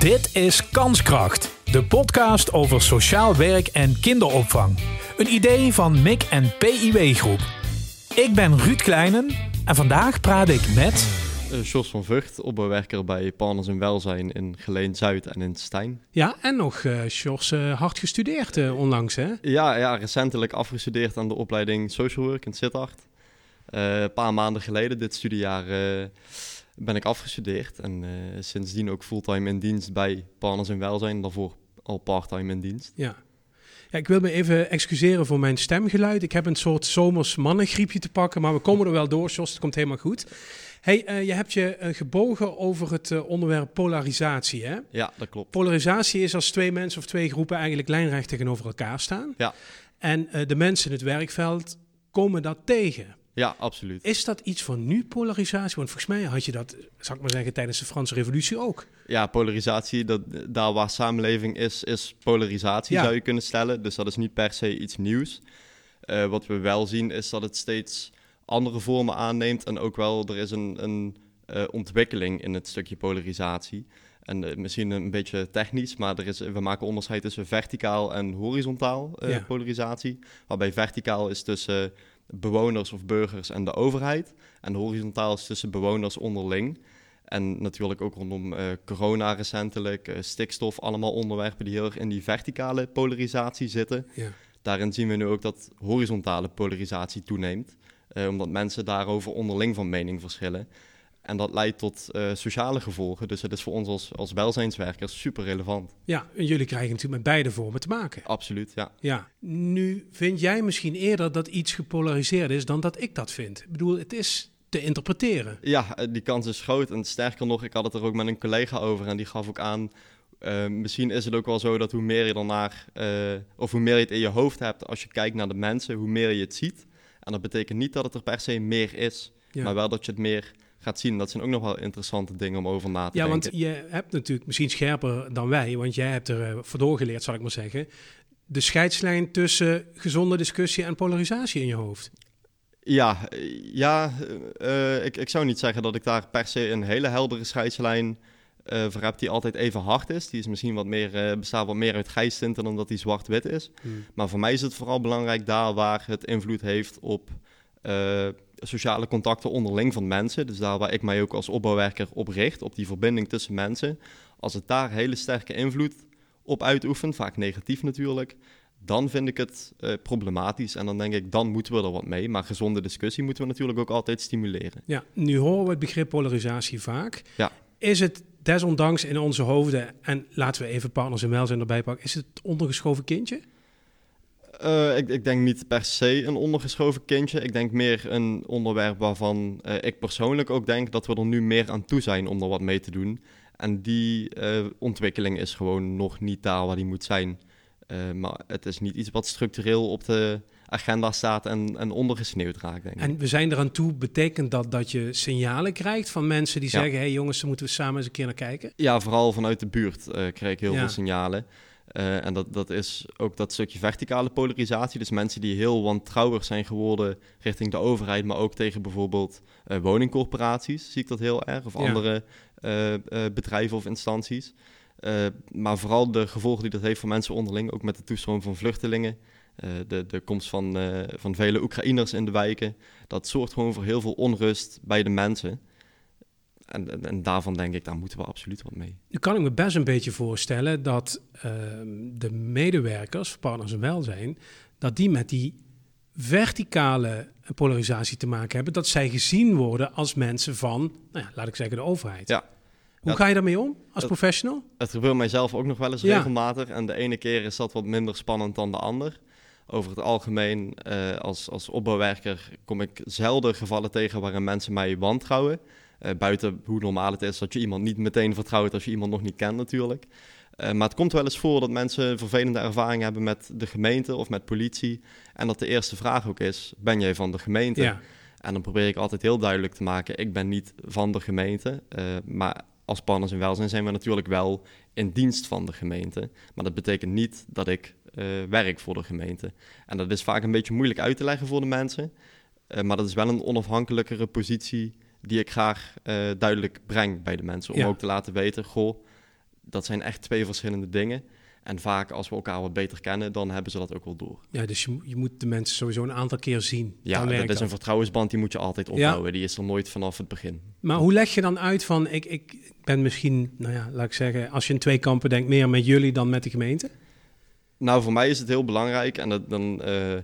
Dit is Kanskracht, de podcast over sociaal werk en kinderopvang. Een idee van MIC en PIW Groep. Ik ben Ruud Kleinen en vandaag praat ik met... Uh, Jos van Vught, opbouwwerker bij Partners in Welzijn in Geleen Zuid en in Stijn. Ja, en nog, uh, Jos, uh, hard gestudeerd onlangs, hè? Ja, ja, recentelijk afgestudeerd aan de opleiding Social Work in Sittard. een paar maanden geleden, dit studiejaar, ben ik afgestudeerd. En sindsdien ook fulltime in dienst bij Partners in Welzijn. Daarvoor al parttime in dienst. Ja. Ja, ik wil me even excuseren voor mijn stemgeluid. Ik heb een soort zomers mannengriepje te pakken, maar we komen er wel door, Jos. Het komt helemaal goed. Hey, uh, je hebt je uh, gebogen over het uh, onderwerp polarisatie, hè? Ja, dat klopt. Polarisatie is als twee mensen of twee groepen eigenlijk lijnrecht tegenover elkaar staan. Ja. En de mensen in het werkveld komen dat tegen. Ja, absoluut. Is dat iets van nu, polarisatie? Want volgens mij had je dat, zou ik maar zeggen, tijdens de Franse Revolutie ook. Ja, polarisatie, dat, daar waar samenleving is, is polarisatie, zou je kunnen stellen. Dus dat is niet per se iets nieuws. Uh, wat we wel zien, is dat het steeds andere vormen aanneemt. En ook wel, er is een, een uh, ontwikkeling in het stukje polarisatie. En uh, misschien een beetje technisch, maar er is, we maken onderscheid tussen verticaal en horizontaal ja. polarisatie. Waarbij verticaal is tussen bewoners of burgers en de overheid. En horizontaal is tussen bewoners onderling. En natuurlijk ook rondom uh, corona recentelijk, uh, stikstof, allemaal onderwerpen die heel erg in die verticale polarisatie zitten. Ja. Daarin zien we nu ook dat horizontale polarisatie toeneemt, uh, omdat mensen daarover onderling van mening verschillen. En dat leidt tot uh, sociale gevolgen. Dus het is voor ons als, als welzijnswerkers super relevant. Ja, en jullie krijgen natuurlijk met beide vormen te maken. Absoluut, ja. Ja, nu vind jij misschien eerder dat iets gepolariseerd is dan dat ik dat vind. Ik bedoel, het is te interpreteren. Ja, die kans is groot. En sterker nog, ik had het er ook met een collega over en die gaf ook aan... Uh, misschien is het ook wel zo dat hoe meer je ernaar, uh, of hoe meer je het in je hoofd hebt als je kijkt naar de mensen, hoe meer je het ziet. En dat betekent niet dat het er per se meer is, ja. maar wel dat je het meer gaat zien. Dat zijn ook nog wel interessante dingen om over na te ja, denken. Ja, want je hebt natuurlijk misschien scherper dan wij, want jij hebt er uh, zal ik maar zeggen. De scheidslijn tussen gezonde discussie en polarisatie in je hoofd. Ja, ja uh, ik, ik zou niet zeggen dat ik daar per se een hele heldere scheidslijn uh, voor heb die altijd even hard is. Die is misschien wat meer, bestaat wat meer uit grijstinten dan dat die zwart-wit is. Hmm. Maar voor mij is het vooral belangrijk daar waar het invloed heeft op sociale contacten onderling van mensen. Dus daar waar ik mij ook als opbouwwerker op richt, op die verbinding tussen mensen. Als het daar hele sterke invloed op uitoefent, vaak negatief natuurlijk, dan vind ik het uh, problematisch. En dan denk ik, dan moeten we er wat mee. Maar gezonde discussie moeten we natuurlijk ook altijd stimuleren. Ja, nu horen we het begrip polarisatie vaak. Ja. Is het desondanks in onze hoofden, en laten we even partners en welzijn erbij pakken, is het ondergeschoven kindje? Uh, ik, ik, denk niet per se een ondergeschoven kindje. Ik denk meer een onderwerp waarvan uh, ik persoonlijk ook denk dat we er nu meer aan toe zijn om er wat mee te doen. En die uh, ontwikkeling is gewoon nog niet daar waar die moet zijn. maar het is niet iets wat structureel op de agenda staat en, en ondergesneeuwd raakt, denk ik. En we zijn eraan toe, betekent dat dat je signalen krijgt van mensen die Ja. zeggen... hé hey jongens, daar moeten we samen eens een keer naar kijken? Ja, vooral vanuit de buurt krijg ik heel Ja. veel signalen. Uh, en dat, dat is ook dat stukje verticale polarisatie. Dus mensen die heel wantrouwig zijn geworden richting de overheid, maar ook tegen bijvoorbeeld uh, woningcorporaties, zie ik dat heel erg, of Ja. andere uh, bedrijven of instanties. maar vooral de gevolgen die dat heeft voor mensen onderling, ook met de toestroom van vluchtelingen, de, de komst van, van vele Oekraïners in de wijken, dat zorgt gewoon voor heel veel onrust bij de mensen. En, en, daarvan denk ik, daar moeten we absoluut wat mee. Nu kan ik me best een beetje voorstellen dat ehm, de medewerkers, partners en welzijn, dat die met die verticale polarisatie te maken hebben, dat zij gezien worden als mensen van, nou ja, laat ik zeggen, de overheid. Ja. Hoe Ja, ga je daarmee om als professional? Het gebeurt mijzelf ook nog wel eens Ja. regelmatig. En de ene keer is dat wat minder spannend dan de ander. Over het algemeen, eh, als, als opbouwwerker, kom ik zelden gevallen tegen waarin mensen mij wantrouwen. Eh, buiten hoe normaal het is dat je iemand niet meteen vertrouwt als je iemand nog niet kent natuurlijk. Eh, maar het komt wel eens voor dat mensen vervelende ervaring hebben met de gemeente of met politie. En dat de eerste vraag ook is, ben jij van de gemeente? Ja, En dan probeer ik altijd heel duidelijk te maken, ik ben niet van de gemeente. eh, maar als partners in welzijn zijn we natuurlijk wel in dienst van de gemeente. Maar dat betekent niet dat ik werk voor de gemeente. En dat is vaak een beetje moeilijk uit te leggen voor de mensen. Maar dat is wel een onafhankelijkere positie die ik graag eh, duidelijk breng bij de mensen. Om Ja. ook te laten weten, goh, dat zijn echt twee verschillende dingen. En vaak als we elkaar wat beter kennen, dan hebben ze dat ook wel door. Ja, dus je, je moet de mensen sowieso een aantal keer zien. Ja, dat is een vertrouwensband die moet je altijd opbouwen. Die is er nooit vanaf het begin. Maar hoe leg je dan uit van, ik, ik ben misschien, nou ja, laat ik zeggen, als je in twee kampen denkt, meer met jullie dan met de gemeente? Nou, voor mij is het heel belangrijk en dat, dan, eh,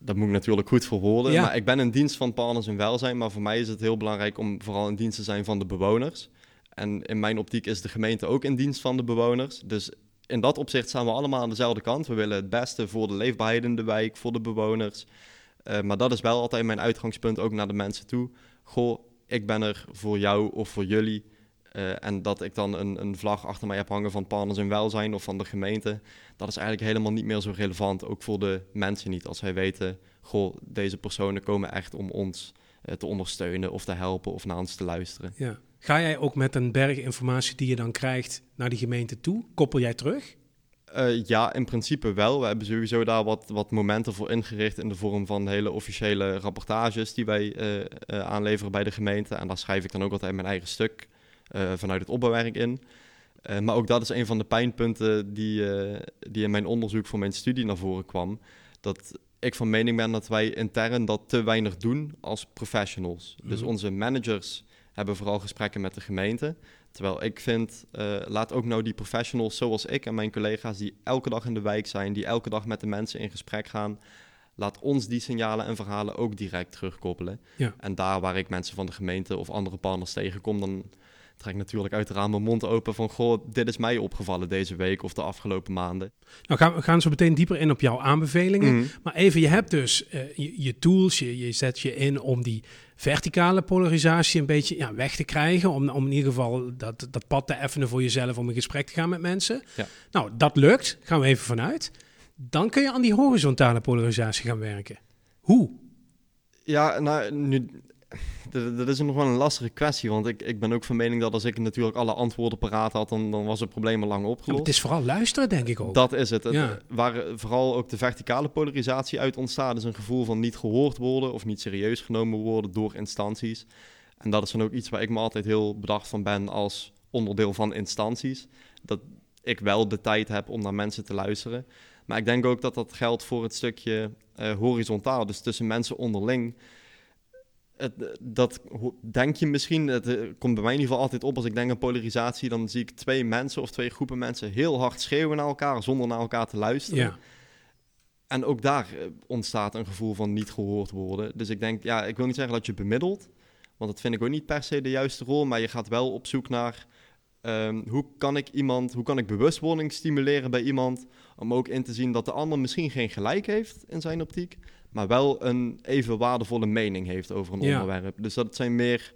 dat moet ik natuurlijk goed verwoorden. Ja. Maar ik ben in dienst van partners en welzijn, maar voor mij is het heel belangrijk om vooral in dienst te zijn van de bewoners. En in mijn optiek is de gemeente ook in dienst van de bewoners. Dus in dat opzicht staan we allemaal aan dezelfde kant. We willen het beste voor de leefbaarheid in de wijk, voor de bewoners. Eh, maar dat is wel altijd mijn uitgangspunt ook naar de mensen toe. Goh, ik ben er voor jou of voor jullie. Eh, en dat ik dan een, een vlag achter mij heb hangen van partners in welzijn of van de gemeente. Dat is eigenlijk helemaal niet meer zo relevant. Ook voor de mensen niet. Als zij weten, goh, deze personen komen echt om ons eh, te ondersteunen of te helpen of naar ons te luisteren. Ja. Ga jij ook met een berg informatie die je dan krijgt naar die gemeente toe? Koppel jij terug? Eh, ja, in principe wel. We hebben sowieso daar wat, wat momenten voor ingericht in de vorm van hele officiële rapportages die wij aanleveren bij de gemeente. En daar schrijf ik dan ook altijd mijn eigen stuk vanuit het opbouwwerk in. Eh, maar ook dat is een van de pijnpunten die, eh, die in mijn onderzoek voor mijn studie naar voren kwam. Dat ik van mening ben dat wij intern dat te weinig doen als professionals. Dus Mhm. onze managers hebben vooral gesprekken met de gemeente. Terwijl ik vind, eh, laat ook nou die professionals zoals ik en mijn collega's die elke dag in de wijk zijn, die elke dag met de mensen in gesprek gaan, laat ons die signalen en verhalen ook direct terugkoppelen. Ja. En daar waar ik mensen van de gemeente of andere partners tegenkom, dan trek natuurlijk uiteraard mijn mond open van, goh, dit is mij opgevallen deze week of de afgelopen maanden. Nou gaan we gaan zo meteen dieper in op jouw aanbevelingen. Mhm. Maar even, je hebt dus eh, je, je tools, je, je zet je in om die verticale polarisatie een beetje ja, weg te krijgen. Om, om in ieder geval dat, dat pad te effenen voor jezelf om in gesprek te gaan met mensen. Ja. Nou, dat lukt. Gaan we even vanuit. Dan kun je aan die horizontale polarisatie gaan werken. Hoe? Ja, nou, nu, dat, is nog wel een lastige kwestie, want ik, ik ben ook van mening dat als ik natuurlijk alle antwoorden paraat had, dan, dan was het probleem al lang Ja, opgelost. het is vooral luisteren, denk ik ook. Dat is het. Het- Ja. Waar vooral ook de verticale polarisatie uit ontstaat, is een gevoel van niet gehoord worden of niet serieus genomen worden door instanties. En dat is dan ook iets waar ik me altijd heel bedacht van ben als onderdeel van instanties. Dat ik wel de tijd heb om naar mensen te luisteren. Maar ik denk ook dat dat geldt voor het stukje eh, horizontaal, dus tussen mensen onderling. Het, dat denk je misschien, het eh, komt bij mij in ieder geval altijd op als ik denk aan polarisatie, dan zie ik twee mensen of twee groepen mensen heel hard schreeuwen naar elkaar zonder naar elkaar te luisteren. Ja. En ook daar eh, ontstaat een gevoel van niet gehoord worden. Dus ik denk, ja, ik wil niet zeggen dat je bemiddelt, want dat vind ik ook niet per se de juiste rol, maar je gaat wel op zoek naar ehm, hoe kan ik iemand, hoe kan ik bewustwording stimuleren bij iemand, om ook in te zien dat de ander misschien geen gelijk heeft in zijn optiek, maar wel een even waardevolle mening heeft over een Ja. onderwerp. Dus dat zijn meer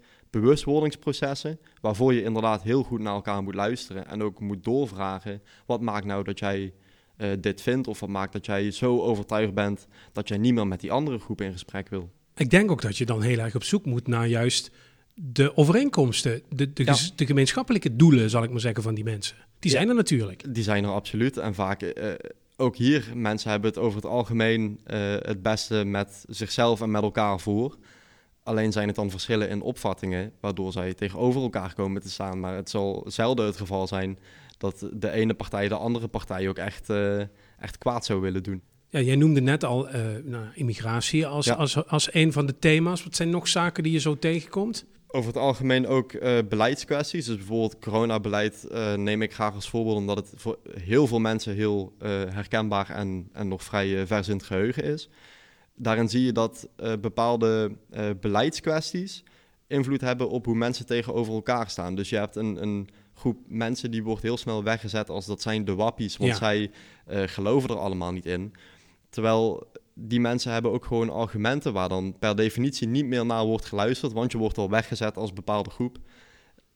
bewustwordingsprocessen, waarvoor je inderdaad heel goed naar elkaar moet luisteren en ook moet doorvragen, wat maakt nou dat jij eh, dit vindt, of wat maakt dat jij zo overtuigd bent dat jij niet meer met die andere groep in gesprek wil. Ik denk ook dat je dan heel erg op zoek moet naar juist de overeenkomsten, de, de, Ja. de gemeenschappelijke doelen, zal ik maar zeggen, van die mensen. Die Ja. zijn er natuurlijk. Die zijn er absoluut. En vaak, eh, ook hier, mensen hebben het over het algemeen eh, het beste met zichzelf en met elkaar voor. Alleen zijn het dan verschillen in opvattingen, waardoor zij tegenover elkaar komen te staan. Maar het zal zelden het geval zijn dat de ene partij de andere partij ook echt, eh, echt kwaad zou willen doen. Ja, jij noemde net al eh, nou, immigratie als, Ja. als, als een van de thema's. Wat zijn nog zaken die je zo tegenkomt? Over het algemeen ook eh, beleidskwesties. Dus bijvoorbeeld coronabeleid eh, neem ik graag als voorbeeld, omdat het voor heel veel mensen heel eh, herkenbaar en, en nog vrij vers in het geheugen is. Daarin zie je dat bepaalde beleidskwesties invloed hebben op hoe mensen tegenover elkaar staan. Dus je hebt een, een groep mensen die wordt heel snel weggezet als dat zijn de wappies, want Ja. zij geloven er allemaal niet in. Terwijl die mensen hebben ook gewoon argumenten waar dan per definitie niet meer naar wordt geluisterd, want je wordt al weggezet als bepaalde groep.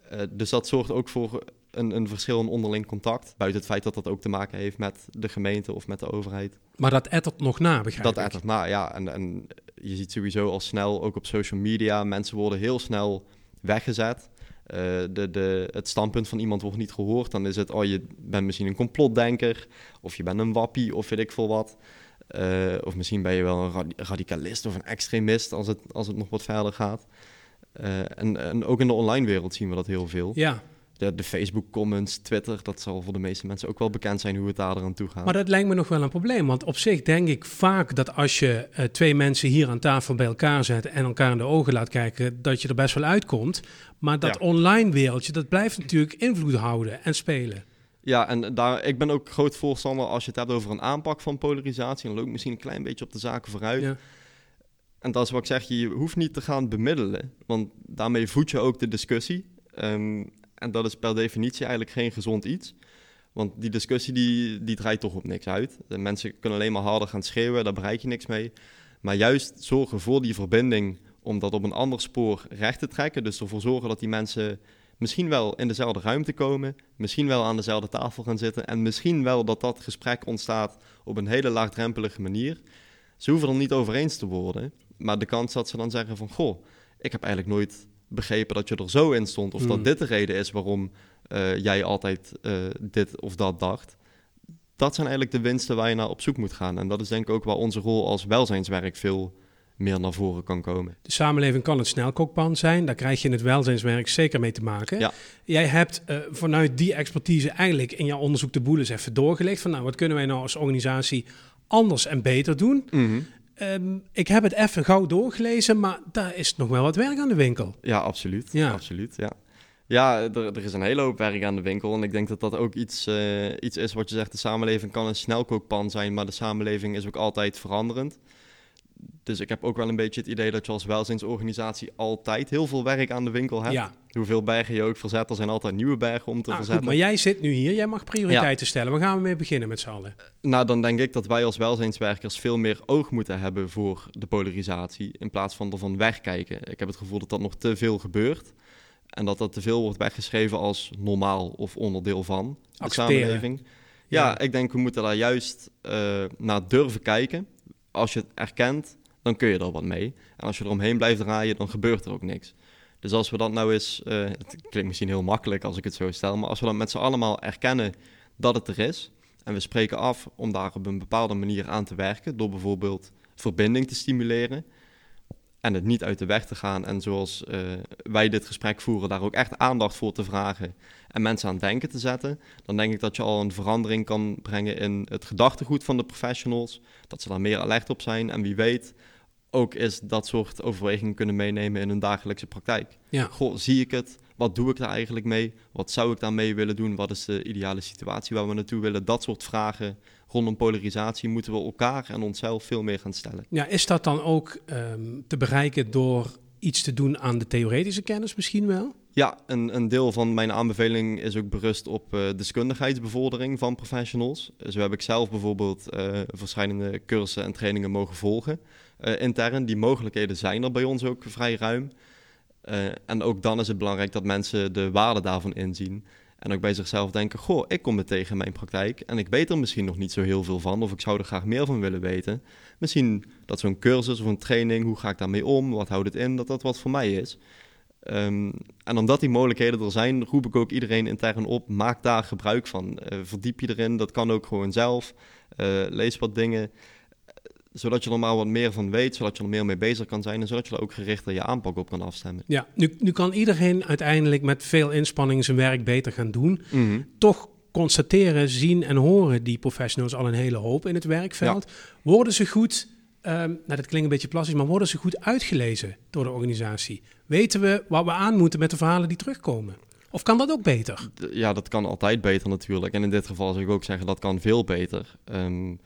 Eh, dus dat zorgt ook voor een, een verschil in onderling contact. Buiten het feit dat dat ook te maken heeft met de gemeente of met de overheid. Maar dat ettert nog na, begrijp Dat ik. ettert na, ja. En, en je ziet sowieso al snel, ook op social media, mensen worden heel snel weggezet. Eh, de, de, het standpunt van iemand wordt niet gehoord. Dan is het, oh, je bent misschien een complotdenker. Of je bent een wappie, of weet ik veel wat. Eh, of misschien ben je wel een radi- radicalist of een extremist, als het, als het nog wat verder gaat. Eh, en, en ook in de online wereld zien we dat heel veel. Ja, de, de Facebook comments, Twitter, dat zal voor de meeste mensen ook wel bekend zijn hoe het daar aan toe gaat. Maar dat lijkt me nog wel een probleem. Want op zich denk ik vaak dat als je uh, twee mensen hier aan tafel bij elkaar zet en elkaar in de ogen laat kijken, dat je er best wel uitkomt. Maar dat online wereldje, dat blijft natuurlijk invloed houden en spelen. Ja, en daar, ik ben ook groot voorstander als je het hebt over een aanpak van polarisatie. En loop misschien een klein beetje op de zaken vooruit. Ja. En dat is wat ik zeg, je hoeft niet te gaan bemiddelen. Want daarmee voed je ook de discussie. Um, en dat is per definitie eigenlijk geen gezond iets. Want die discussie die, die draait toch op niks uit. De mensen kunnen alleen maar harder gaan schreeuwen, daar bereik je niks mee. Maar juist zorgen voor die verbinding om dat op een ander spoor recht te trekken. Dus ervoor zorgen dat die mensen misschien wel in dezelfde ruimte komen, misschien wel aan dezelfde tafel gaan zitten en misschien wel dat dat gesprek ontstaat op een hele laagdrempelige manier. Ze hoeven er niet over eens te worden, maar de kans dat ze dan zeggen van goh, ik heb eigenlijk nooit begrepen dat je er zo in stond. Of dat hmm. dit de reden is waarom uh, jij altijd uh, dit of dat dacht. Dat zijn eigenlijk de winsten waar je naar op zoek moet gaan. En dat is denk ik ook waar onze rol als welzijnswerk veel meer naar voren kan komen. De samenleving kan het snelkookpan zijn. Daar krijg je in het welzijnswerk zeker mee te maken. Ja. Jij hebt uh, vanuit die expertise eigenlijk in jouw onderzoek de boel eens even doorgelegd. Van nou, wat kunnen wij nou als organisatie anders en beter doen? Mm -hmm. Um, ik heb het even gauw doorgelezen, maar daar is nog wel wat werk aan de winkel. Ja, absoluut. Ja. absoluut ja. Ja, er, er, is een hele hoop werk aan de winkel. En ik denk dat dat ook iets, uh, iets is wat je zegt. De samenleving kan een snelkookpan zijn, maar de samenleving is ook altijd veranderend. Dus ik heb ook wel een beetje het idee dat je als welzijnsorganisatie altijd heel veel werk aan de winkel hebt. Ja. Hoeveel bergen je ook verzet, er zijn altijd nieuwe bergen om te ah, verzetten. maar jij zit nu hier, jij mag prioriteiten stellen. Waar gaan we mee beginnen met z'n allen? Nou, dan denk ik dat wij als welzijnswerkers veel meer oog moeten hebben voor de polarisatie. In plaats van ervan wegkijken. Ik heb het gevoel dat dat nog te veel gebeurt. En dat dat te veel wordt weggeschreven als normaal of onderdeel van de samenleving. Ja, ik denk we moeten daar juist uh, naar durven kijken. Als je het erkent, dan kun je er wat mee. En als je eromheen blijft draaien, dan gebeurt er ook niks. Dus als we dat nou eens, uh, het klinkt misschien heel makkelijk als ik het zo stel, maar als we dan met z'n allemaal erkennen dat het er is, en we spreken af om daar op een bepaalde manier aan te werken, door bijvoorbeeld verbinding te stimuleren en het niet uit de weg te gaan. En zoals uh, wij dit gesprek voeren, daar ook echt aandacht voor te vragen en mensen aan het denken te zetten, dan denk ik dat je al een verandering kan brengen in het gedachtegoed van de professionals, dat ze daar meer alert op zijn en wie weet ook is dat soort overwegingen kunnen meenemen in hun dagelijkse praktijk. Ja. Goh, zie ik het? Wat doe ik daar eigenlijk mee? Wat zou ik daarmee willen doen? Wat is de ideale situatie waar we naartoe willen? Dat soort vragen rondom polarisatie moeten we elkaar en onszelf veel meer gaan stellen. Ja, is dat dan ook um, te bereiken door iets te doen aan de theoretische kennis misschien wel? Ja, een, een deel van mijn aanbeveling is ook berust op uh, deskundigheidsbevordering van professionals. Zo heb ik zelf bijvoorbeeld uh, verschillende cursussen en trainingen mogen volgen uh, intern. Die mogelijkheden zijn er bij ons ook vrij ruim. En ook dan is het belangrijk dat mensen de waarde daarvan inzien. En ook bij zichzelf denken, goh, ik kom het tegen in mijn praktijk en ik weet er misschien nog niet zo heel veel van, of ik zou er graag meer van willen weten. Misschien dat zo'n cursus of een training, hoe ga ik daarmee om, wat houdt het in, dat dat wat voor mij is. Um, en omdat die mogelijkheden er zijn, roep ik ook iedereen intern op, maak daar gebruik van. Uh, verdiep je erin, dat kan ook gewoon zelf. Uh, lees wat dingen, zodat je er maar wat meer van weet, zodat je er meer mee bezig kan zijn en zodat je er ook gerichter je aanpak op kan afstemmen. Ja, nu, nu kan iedereen uiteindelijk met veel inspanning zijn werk beter gaan doen. Mhm. Toch constateren, zien en horen die professionals al een hele hoop in het werkveld. Worden ze goed, um, nou dat klinkt een beetje plastisch, maar worden ze goed uitgelezen door de organisatie? Weten we wat we aan moeten met de verhalen die terugkomen? Of kan dat ook beter? Ja, dat kan altijd beter natuurlijk. En in dit geval zou ik ook zeggen dat kan veel beter. Um,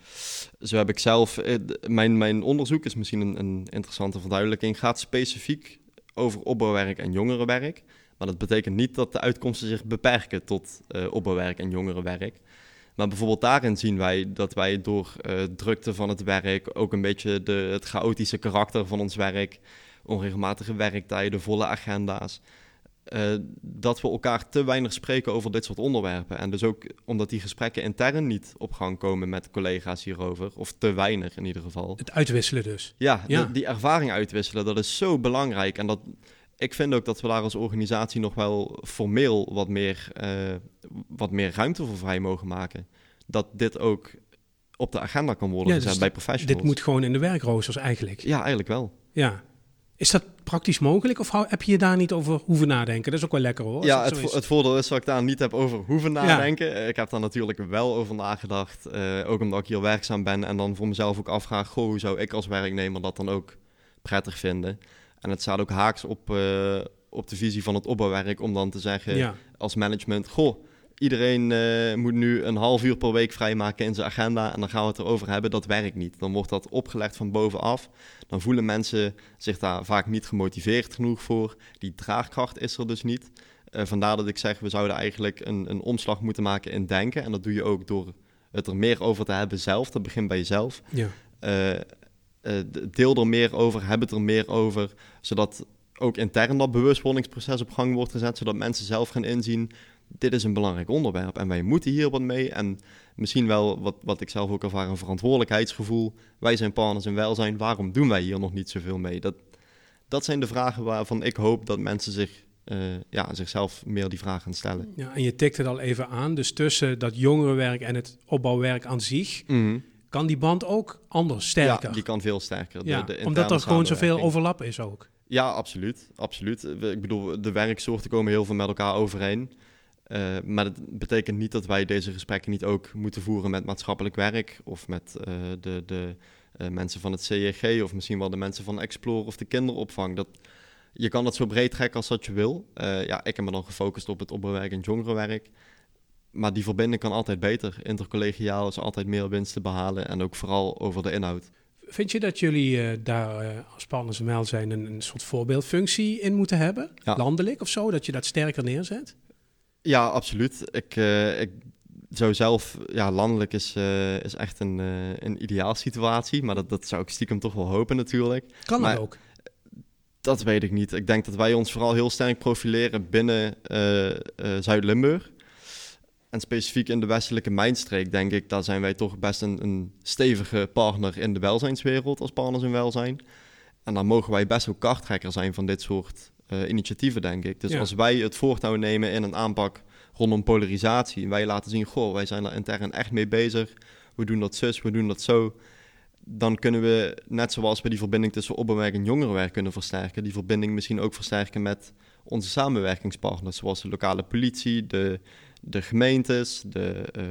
zo heb ik zelf, eh, mijn, mijn onderzoek is misschien een, interessante verduidelijking, gaat specifiek over opbouwwerk en jongerenwerk. Maar dat betekent niet dat de uitkomsten zich beperken tot uh, opbouwwerk en jongerenwerk. Maar bijvoorbeeld daarin zien wij dat wij door uh, drukte van het werk, ook een beetje de, het chaotische karakter van ons werk, onregelmatige werktijden, volle agenda's, uh, dat we elkaar te weinig spreken over dit soort onderwerpen. En dus ook omdat die gesprekken intern niet op gang komen met collega's hierover, of te weinig in ieder geval. Het uitwisselen dus. Ja, ja. die ervaring uitwisselen, dat is zo belangrijk. En dat, ik vind ook dat we daar als organisatie nog wel formeel wat meer, uh, wat meer ruimte voor vrij mogen maken. Dat dit ook op de agenda kan worden ja, gezet dus bij professionals. Dit moet gewoon in de werkroosters eigenlijk. Ja, eigenlijk wel. Ja, Is dat praktisch mogelijk of heb je je daar niet over hoeven nadenken? Dat is ook wel lekker hoor. Ja, het, het, voordeel is dat ik daar niet heb over hoeven nadenken. Ik heb daar natuurlijk wel over nagedacht. Uh, ook omdat ik hier werkzaam ben en dan voor mezelf ook afvraag... Goh, hoe zou ik als werknemer dat dan ook prettig vinden? En het staat ook haaks op, uh, op de visie van het opbouwwerk om dan te zeggen als management... Goh, iedereen uh, moet nu een half uur per week vrijmaken in zijn agenda en dan gaan we het erover hebben. Dat werkt niet. Dan wordt dat opgelegd van bovenaf. Dan voelen mensen zich daar vaak niet gemotiveerd genoeg voor. Die draagkracht is er dus niet. Uh, vandaar dat ik zeg, we zouden eigenlijk een, een omslag moeten maken in denken. En dat doe je ook door het er meer over te hebben zelf. Dat begint bij jezelf. Ja. Uh, deel er meer over, heb het er meer over, zodat ook intern dat bewustwordingsproces op gang wordt gezet, zodat mensen zelf gaan inzien dit is een belangrijk onderwerp en wij moeten hier wat mee. En misschien wel, wat, wat ik zelf ook ervaar, een verantwoordelijkheidsgevoel. Wij zijn partners in welzijn, waarom doen wij hier nog niet zoveel mee? Dat, dat zijn de vragen waarvan ik hoop dat mensen zich, uh, ja, zichzelf meer die vragen gaan stellen. Ja, en je tikt het al even aan, dus tussen dat jongerenwerk en het opbouwwerk aan zich... Mhm. Kan die band ook anders, sterker? Ja, die kan veel sterker. Ja, de, omdat er gewoon zoveel overlap is ook. Ja, absoluut. absoluut. Ik bedoel, de werksoorten komen heel veel met elkaar overeen. Uh, maar dat betekent niet dat wij deze gesprekken niet ook moeten voeren met maatschappelijk werk of met uh, de, de uh, mensen van het CEG of misschien wel de mensen van Explore of de kinderopvang. Dat, je kan het zo breed trekken als dat je wil. ja, ik heb me dan gefocust op het opbouwwerk en jongerenwerk. Maar die verbinding kan altijd beter. Intercollegiaal is altijd meer winst te behalen en ook vooral over de inhoud. Vind je dat jullie daar als partners en zijn een, een soort voorbeeldfunctie in moeten hebben? Landelijk of zo, dat je dat sterker neerzet? Ja, absoluut. Ik, uh, ik zou zelf, ja, landelijk is, uh, is echt een, uh, een ideaal situatie, maar dat, dat zou ik stiekem toch wel hopen natuurlijk. Kan dat ook? Dat weet ik niet. Ik denk dat wij ons vooral heel sterk profileren binnen Zuid-Limburg. En specifiek in de westelijke mijnstreek, denk ik, daar zijn wij toch best een, een stevige partner in de welzijnswereld als partners in welzijn. En dan mogen wij best wel karttrekker zijn van dit soort uh, initiatieven, denk ik. Dus als wij het voortouw nemen in een aanpak rondom polarisatie, en wij laten zien, goh, wij zijn er intern echt mee bezig, we doen dat zus, we doen dat zo, dan kunnen we, net zoals we die verbinding tussen opbouwwerk en jongerenwerk kunnen versterken, die verbinding misschien ook versterken met onze samenwerkingspartners, zoals de lokale politie, de, de gemeentes, de uh,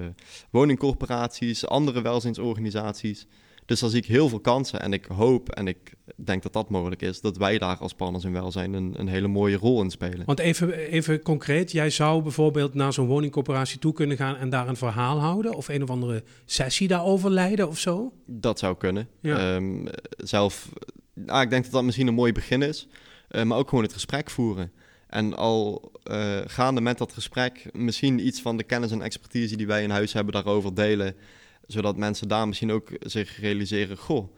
woningcorporaties, andere welzijnsorganisaties. Dus daar zie ik heel veel kansen en ik hoop en ik denk dat dat mogelijk is, dat wij daar als partners in welzijn een, een hele mooie rol in spelen. Want even, even concreet, jij zou bijvoorbeeld naar zo'n woningcorporatie toe kunnen gaan en daar een verhaal houden of een of andere sessie daarover leiden of zo? Dat zou kunnen. Ehm, zelf, nou, ik denk dat dat misschien een mooi begin is, uh, maar ook gewoon het gesprek voeren. En al uh, gaande met dat gesprek misschien iets van de kennis en expertise die wij in huis hebben daarover delen zodat mensen daar misschien ook zich realiseren: goh,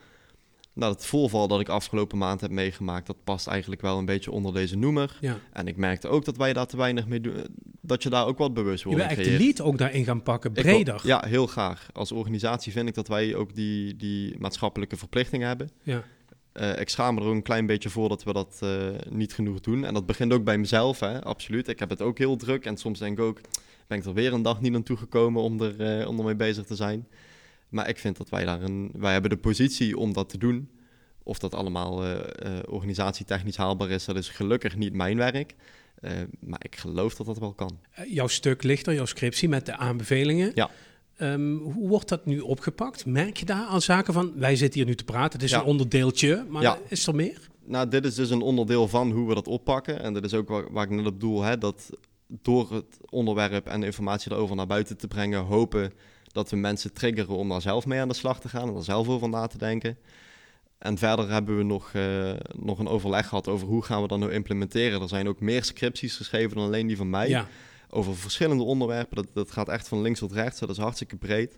nou, het voorval dat ik afgelopen maand heb meegemaakt, dat past eigenlijk wel een beetje onder deze noemer. Ja. En ik merkte ook dat wij daar te weinig mee doen. Dat je daar ook wat bewust wordt. Je wil echt de lead ook daarin gaan pakken, breder. ja, heel graag. Als organisatie vind ik dat wij ook die, die maatschappelijke verplichting hebben. Ja. Uh, ik schaam me er ook een klein beetje voor dat we dat uh, niet genoeg doen. En dat begint ook bij mezelf, hè, absoluut. Ik heb het ook heel druk en soms denk ik ook ben ik er weer een dag niet naartoe gekomen om, er, uh, om ermee bezig te zijn. Maar ik vind dat wij daar een... Wij hebben de positie om dat te doen. Of dat allemaal uh, uh, organisatietechnisch haalbaar is, dat is gelukkig niet mijn werk. maar ik geloof dat dat wel kan. jouw stuk ligt er, jouw scriptie met de aanbevelingen. Ja. Um, hoe wordt dat nu opgepakt? Merk je daar al zaken van? Wij zitten hier nu te praten, het is een onderdeeltje, maar ja. is er meer? Nou, dit is dus een onderdeel van hoe we dat oppakken. En dat is ook waar, waar ik net op bedoel, hè, dat door het onderwerp en de informatie erover naar buiten te brengen, hopen dat we mensen triggeren om daar zelf mee aan de slag te gaan en er zelf over na te denken. En verder hebben we nog, uh, nog een overleg gehad over hoe gaan we dat nou implementeren. Er zijn ook meer scripties geschreven dan alleen die van mij. Ja. Over verschillende onderwerpen. Dat, dat gaat echt van links tot rechts. Dat is hartstikke breed.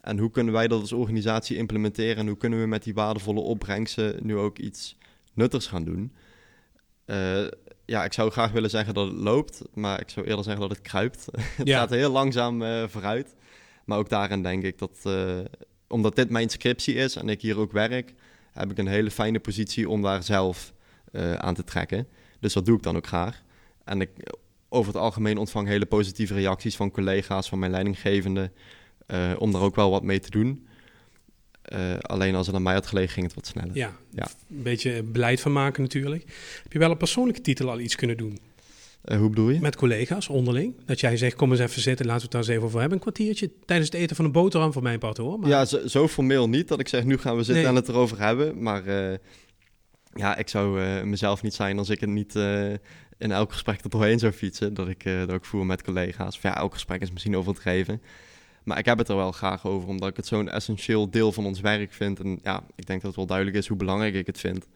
En hoe kunnen wij dat als organisatie implementeren? En hoe kunnen we met die waardevolle opbrengsten nu ook iets nuttigs gaan doen? Uh, ja, ik zou graag willen zeggen dat het loopt, maar ik zou eerder zeggen dat het kruipt. het gaat heel langzaam uh, vooruit. Maar ook daarin denk ik dat, uh, omdat dit mijn scriptie is en ik hier ook werk, heb ik een hele fijne positie om daar zelf uh, aan te trekken. Dus dat doe ik dan ook graag. En ik, over het algemeen ontvang hele positieve reacties van collega's, van mijn leidinggevende, om daar ook wel wat mee te doen. Alleen als het aan mij had gelegen, ging het wat sneller. Ja, ja, een beetje beleid van maken natuurlijk. Heb je wel op persoonlijke titel al iets kunnen doen? Uh, hoe bedoel je? Met collega's onderling. Dat jij zegt, kom eens even zitten, laten we het daar eens even over hebben. Een kwartiertje tijdens het eten van een boterham voor mijn part hoor. Maar... Ja, zo, zo, formeel niet dat ik zeg, nu gaan we zitten en het erover hebben. Maar uh, ja, ik zou mezelf niet zijn als ik het niet in elk gesprek er doorheen zou fietsen. Dat ik dat ook voer met collega's. Of ja, elk gesprek is misschien over het geven. Maar ik heb het er wel graag over, omdat ik het zo'n essentieel deel van ons werk vind. En ja, ik denk dat het wel duidelijk is hoe belangrijk ik het vind.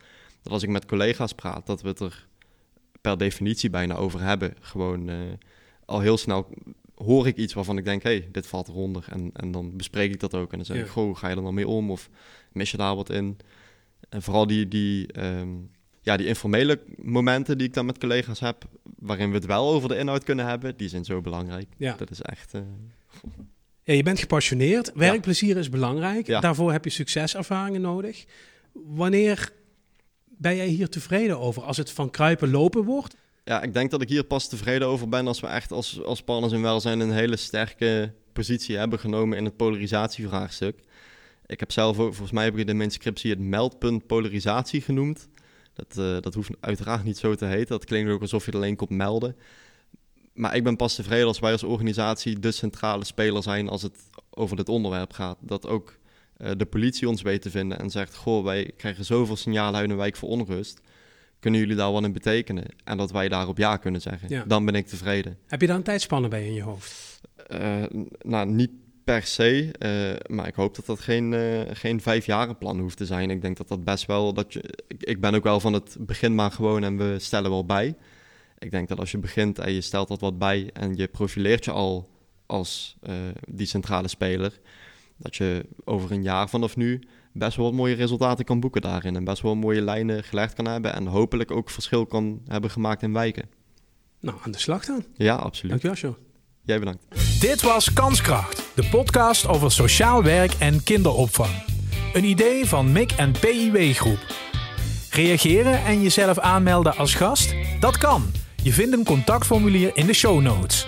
Dat als ik met collega's praat, dat we het er per definitie bijna over hebben. Gewoon uh, al heel snel hoor ik iets waarvan ik denk, hé, hey, dit valt eronder. En, en dan bespreek ik dat ook. En dan zeg ik, goh, ga je er dan mee om? Of mis je daar wat in? En vooral die, die, um, ja, die informele momenten die ik dan met collega's heb, waarin we het wel over de inhoud kunnen hebben, die zijn zo belangrijk. Ja. Dat is echt... Uh, ja, je bent gepassioneerd. Werkplezier is belangrijk. Daarvoor heb je succeservaringen nodig. Wanneer ben jij hier tevreden over als het van kruipen lopen wordt? Ja, ik denk dat ik hier pas tevreden over ben als we echt als, als partners in welzijn een hele sterke positie hebben genomen in het polarisatievraagstuk. Ik heb zelf ook, volgens mij heb ik in mijn scriptie het meldpunt polarisatie genoemd. Dat, uh, dat hoeft uiteraard niet zo te heten. Dat klinkt ook alsof je er alleen komt melden. Maar ik ben pas tevreden als wij als organisatie de centrale speler zijn als het over dit onderwerp gaat. Dat ook uh, de politie ons weet te vinden en zegt: Goh, wij krijgen zoveel signalen uit een wijk voor onrust. Kunnen jullie daar wat in betekenen? En dat wij daarop ja kunnen zeggen. Dan ben ik tevreden. Heb je daar een tijdspanne bij in je hoofd? Uh, nou, niet per se. Uh, maar ik hoop dat dat geen, uh, geen plan hoeft te zijn. Ik denk dat dat best wel. Dat je, ik, ik, ben ook wel van het begin maar gewoon en we stellen wel bij. Ik denk dat als je begint en je stelt dat wat bij en je profileert je al als die centrale speler dat je over een jaar vanaf nu best wel wat mooie resultaten kan boeken daarin. En best wel mooie lijnen gelegd kan hebben. En hopelijk ook verschil kan hebben gemaakt in wijken. Nou, aan de slag dan. Ja, absoluut. Dankjewel, Sjoerd. Jij bedankt. Dit was Kanskracht, de podcast over sociaal werk en kinderopvang. Een idee van MIC en PIW Groep. Reageren en jezelf aanmelden als gast? Dat kan. Je vindt een contactformulier in de show notes.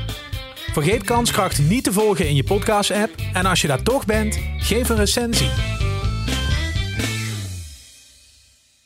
Vergeet Kanskracht niet te volgen in je podcast-app. En als je daar toch bent, geef een recensie.